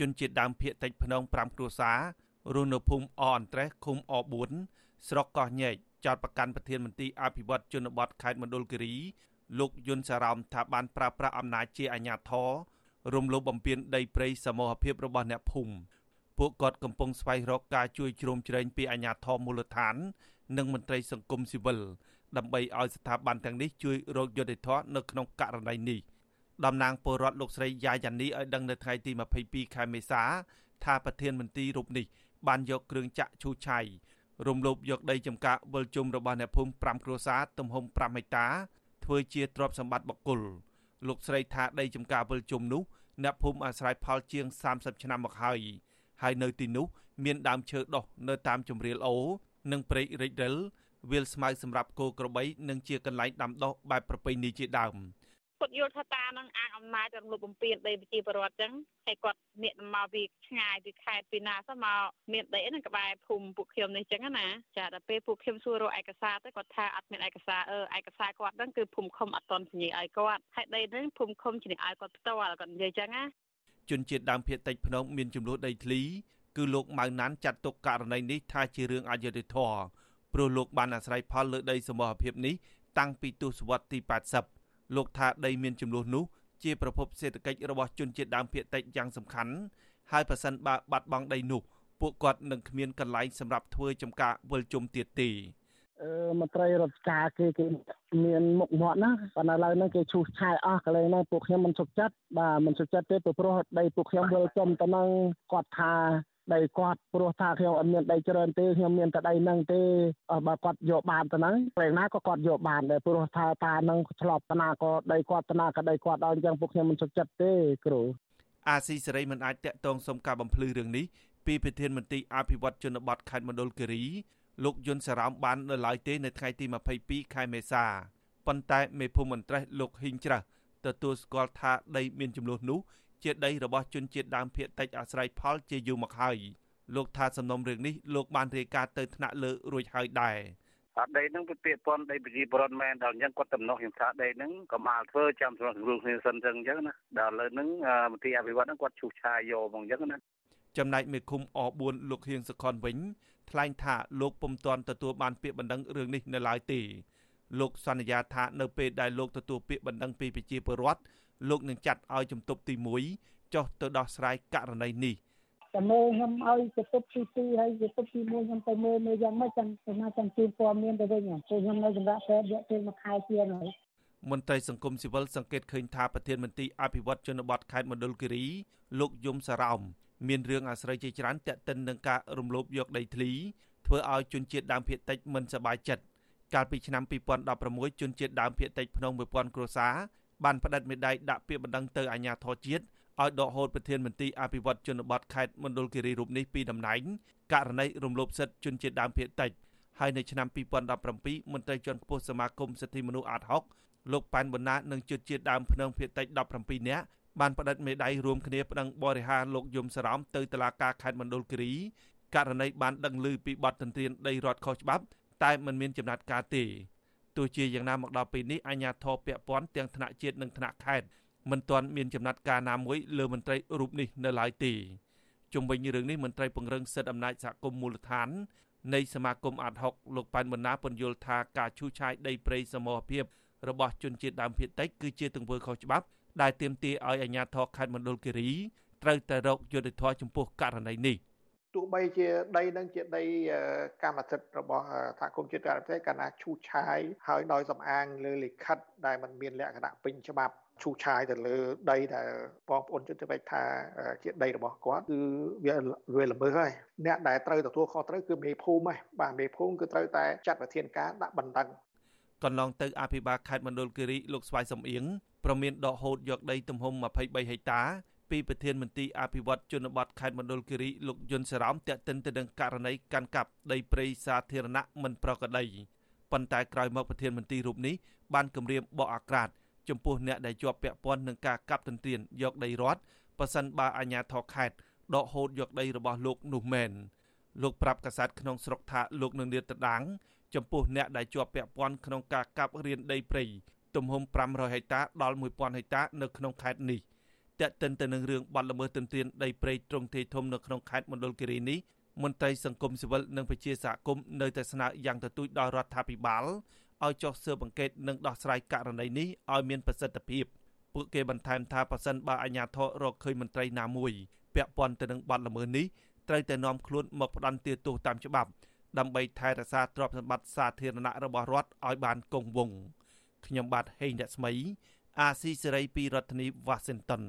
ជនជាតិដើមភាគតិចភ្នង5គ្រួសាររស់នៅភូមិអអន្ត្រេសឃុំអ4ស្រុកកោះញែកចោតប្រកាន់ប្រធានមន្ត្រីអភិវឌ្ឍជនបទខេត្តមណ្ឌលគិរីលោកយុនសារ៉មថាបានប្រើប្រាស់អំណាចជាអាជ្ញាធររំលោភបំពានដីព្រៃសមូហភាពរបស់អ្នកភូមិពួកគាត់កំពុងស្វែងរកការជួយជ្រោមជ្រែងពីអាជ្ញាធរមូលដ្ឋាន និងមន្ត្រីសង្គមស៊ីវិលដើម្បីឲ្យស្ថាប័នទាំងនេះជួយរកយុត្តិធម៌នៅក្នុងករណីនេះ តំណាងពលរដ្ឋលោកស្រីយ៉ាយ៉ានីឲ្យដឹងនៅថ្ងៃទី22ខែមេសាថាប្រធានមន្ត្រីរូបនេះបានយកគ្រឿងចាក់ឈូសឆាយរំលោភយកដីចំការវិលជុំរបស់អ្នកភូមិ5គ្រួសារទំហំ5ហិកតាធ្វើជាទ្រព្យសម្បត្តិបុគ្គលលោកស្រីថាដីចំការវិលជុំនោះអ្នកភូមិអាស្រ័យផលជាង30ឆ្នាំមកហើយហើយនៅទីនោះមានដើមឈើដុះនៅតាមជម្រាលអូនិងព្រៃរិចរិលវាលស្មៅសម្រាប់គោក្របីនិងជាកន្លែងដាំដុះបែបប្រពៃណីជាដើម គាត់យល់ថាតានឹងអាចអំណាចរំលោភបំពានដីប្រជាពលរដ្ឋចឹងហើយគាត់ងាកមកវាឆ្ងាយពីខេត្តពីណាសោះមកមានដីហ្នឹងក្បែរភូមិពួកខ្ញុំនេះចឹងណាចាដល់ពេលពួកខ្ញុំសួររកឯកសារទៅគាត់ថាអត់មានឯកសារអឺឯកសារគាត់ហ្នឹងគឺភូមិឃុំអត់តន់ជំនាញឲ្យគាត់ហើយដីហ្នឹងភូមិឃុំជំនាញឲ្យគាត់ផ្ទាល់គាត់និយាយចឹងណាជនជាតិដើមភាគតិចភ្នំមានចំនួនដីធ្លីគឺលោកម៉ៅណានចាត់ទុកករណីនេះថាជារឿងអយុត្តិធម៌ព្រោះលោកបានអាស្រ័យផលលើដីសមរភាពនេះតាំងពីទសវត្សរ៍ទី80 លោកថាដីមានចំនួននោះជាប្រភពសេដ្ឋកិច្ចរបស់ជនជាតិដើមភាគតិចយ៉ាងសំខាន់ហើយប្រសិនបើបាត់បង់ដីនោះពួកគាត់នឹងគ្មានកន្លែងសម្រាប់ធ្វើចំការវិលជុំទៀតទេអឺមន្ត្រីរដ្ឋការគេគេមានមុខមាត់ណាប៉ុន្តែឥឡូវហ្នឹងគេឈូសឆាយអស់កន្លែងហ្នឹងពួកខ្ញុំមិនសុខចិត្តបាទមិនសុខចិត្តទេព្រោះដីពួកខ្ញុំវិលចំទៅនឹងគាត់ថា ដីគាត់ព្រោះថាខ្ញុំអត់មានដីច្រើនទេខ្ញុំមានតែដីហ្នឹងទេបើគាត់យកបានទៅហ្នឹងពេលណាក៏គាត់យកបានដែរព្រោះថាតាហ្នឹងឆ្លប់តាណាក៏ដីគាត់តាណាក៏ដីគាត់ដល់អញ្ចឹងពួកខ្ញុំមិនសុខចិត្តទេគ្រូអាស៊ីសេរីមិនអាចតាក់ទងសុំការបំភ្លឺរឿងនេះពីប្រធានមន្ត្រីអភិវឌ្ឍជនបទខេត្តមណ្ឌលគិរីលោកយុនសារ៉ោមបាននៅឡើយទេនៅថ្ងៃទី22ខែមេសាប៉ុន្តែមេភូមិមន្ត្រីលោកហ៊ីងច្រាស់ទទួលស្គាល់ថាដីមានចំនួននោះ ជាដីរបស់ជនជាតិដើមភាគតិចអាស្រ័យផលជាយូរមកហើយលោកថាសំណុំរឿងនេះលោកបានរាយការណ៍ទៅថ្នាក់លើរួចហើយដែរអត់ដីហ្នឹងវាពាក្យពន់ដីប្រជាពលរដ្ឋមែនដល់អញ្ចឹងគាត់តំណោះខ្ញុំថាដីហ្នឹងក៏មកធ្វើចាំសម្រាប់រួមគ្នាសិនអញ្ចឹងណាដល់លើហ្នឹងមន្ត្រីអភិវឌ្ឍហ្នឹងគាត់ឈូសឆាយយកហ្មងអញ្ចឹងណាចំណែកមេឃុំអ4លោកហៀងសខុនវិញថ្លែងថាលោកពុំទាន់ទទួលបានពាក្យបណ្ដឹងរឿងនេះនៅឡើយទេលោកសន្យាថានៅពេលដែលលោកទទួលពាក្យបណ្ដឹងពីប្រជាពលរដ្ឋ លោកនឹងចាត់ឲ្យជំទប់ទី1ចុះទៅដោះស្រាយករណីនេះតែមើលខ្ញុំឲ្យទៅទប់ទី2ហើយទៅទប់ទី1ខ្ញុំទៅមើលមើលយ៉ាងម៉េចចាំទៅណាចាំជូនព័ត៌មានទៅវិញព្រោះខ្ញុំនៅសម្រាប់ពេទ្យរយៈពេលមួយខែជាងហើយមន្ត្រីសង្គមស៊ីវិលសង្កេតឃើញថាប្រធានមន្ត្រីអភិវឌ្ឍជនបទខេត្តមណ្ឌលគិរីលោកយមសារ៉ោមមានរឿងអាស្រ័យជាច្រើនតាក់ទិននឹងការរំលោភយកដីធ្លីធ្វើឲ្យជនជាតិដើមភាគតិចមិនសប្បាយចិត្តកាលពីឆ្នាំ2016ជនជាតិដើមភាគតិចភ្នំ1000គ្រួសារ បានផ្តិតមេដាយដាក់ពាក្យបណ្ដឹងទៅអាជ្ញាធរជាតិឲ្យដកហូតប្រធានមន្ត្រីអភិវឌ្ឍជនបទខេត្តមណ្ឌលគិរីរូបនេះពីតំណែងករណីរំលោភសិទ្ធិជនជាតិដើមភាគតិចហើយនៅឆ្នាំ2017មន្ត្រីជាន់ខ្ពស់សមាគមសិទ្ធិមនុស្សអាត6លោកប៉ែនបណ្ណានិងជនជាតិដើមភ្នំភាគតិច17នាក់បានផ្តិតមេដាយរួមគ្នាប្តឹងបរិហារលោកយមសរំទៅតុលាការខេត្តមណ្ឌលគិរីករណីបានដឹងឮពីបទទន្ទ្រានដីរដ្ឋខុសច្បាប់តែមិនមានចំណាត់ការទេ ទោះជាយ៉ាងណាមកដល់ពេលនេះអាជ្ញាធរពាក់ព័ន្ធទាំងថ្នាក់ជាតិនិងថ្នាក់ខេត្តមិនទាន់មានចំណាត់ការណាមួយលើមន្ត្រីរូបនេះនៅឡើយទេជុំវិញរឿងនេះមន្ត្រីពង្រឹងសិទ្ធិអំណាចសហគមន៍មូលដ្ឋាននៃសមាគមអាត់ហុកលោកប៉ែនបណ្ណាពន្យល់ថាការឈូសឆាយដីព្រៃសមរភាពរបស់ជនជាតិដើមភាគតិចគឺជាទង្វើខុសច្បាប់ដែលទាមទារឲ្យអាជ្ញាធរខេត្តមណ្ឌលគិរីត្រូវតែរកយុត្តិធម៌ចំពោះករណីនេះ ទោះបីជាដីនឹងជាដីកម្មសិទ្ធិរបស់សហគមន៍ជាតិការប្រទេសកាលណាឈូសឆាយហើយដោយសំអាងលើលិខិតដែលมันមានលក្ខណៈពេញច្បាប់ឈូសឆាយទៅលើដីដែលបងប្អូនជនជាតិថាជាដីរបស់គាត់គឺវាវាល្មើសហើយអ្នកដែលត្រូវទទួលខុសត្រូវគឺមេភូមិហើយបាទមេភូមិគឺត្រូវតែចាត់វិធានការដាក់បណ្ដឹងកន្លងទៅអភិបាលខេត្តមណ្ឌលគិរីលោកស្វាយសំអៀងប្រមានដកហូតយកដីទំហំ23ហិកតា ពីប្រធានមន្ត្រីអភិវឌ្ឍជនបទខេត្តមណ្ឌលគិរីលោកយុនសារ៉មតាក់ទិនទៅនឹងករណីកាន់កាប់ដីព្រៃសាធារណៈមិនប្រក្រតីប៉ុន្តែក្រោយមកប្រធានមន្ត្រីរូបនេះបានគម្រាមបកអាក្រាតចំពោះអ្នកដែលជាប់ពាក់ព័ន្ធនឹងការកាប់ទន្ទ្រានយកដីរដ្ឋប៉ះសិនបើអាជ្ញាធរខេត្តដកហូតយកដីរបស់លោកនោះមែនលោកប្រាប់កាសែតក្នុងស្រុកថាលោកនឹងលាតត្រដាងចំពោះអ្នកដែលជាប់ពាក់ព័ន្ធក្នុងការកាប់រៀនដីព្រៃទំហំ500ហិកតាដល់1000ហិកតានៅក្នុងខេត្តនេះ តាក់ទិនទៅនឹងរឿងបាត់ល្មើសទន្ទ្រានដីព្រៃត្រង់ទេធំនៅក្នុងខេត្តមណ្ឌលគិរីនេះមន្ត្រីសង្គមស៊ីវិលនិងប្រជាសហគមន៍នៅតែស្នើយ៉ាងទទូចដល់រដ្ឋាភិបាលឲ្យចុះស៊ើបអង្កេតនិងដោះស្រាយករណីនេះឲ្យមានប្រសិទ្ធភាពពួកគេបន្ថែមថាប៉ះសិនបើអាជ្ញាធររកឃើញមន្ត្រីណាមួយពាក់ព័ន្ធទៅនឹងបាត់ល្មើសនេះត្រូវតែនាំខ្លួនមកផ្ដន្ទាទោសតាមច្បាប់ដើម្បីថែរក្សាទ្រព្យសម្បត្តិសាធារណៈរបស់រដ្ឋឲ្យបានគង់វង្សខ្ញុំបាទហេងរស្មី អាស៊ីសេរីពីរដ្ឋធានី Washington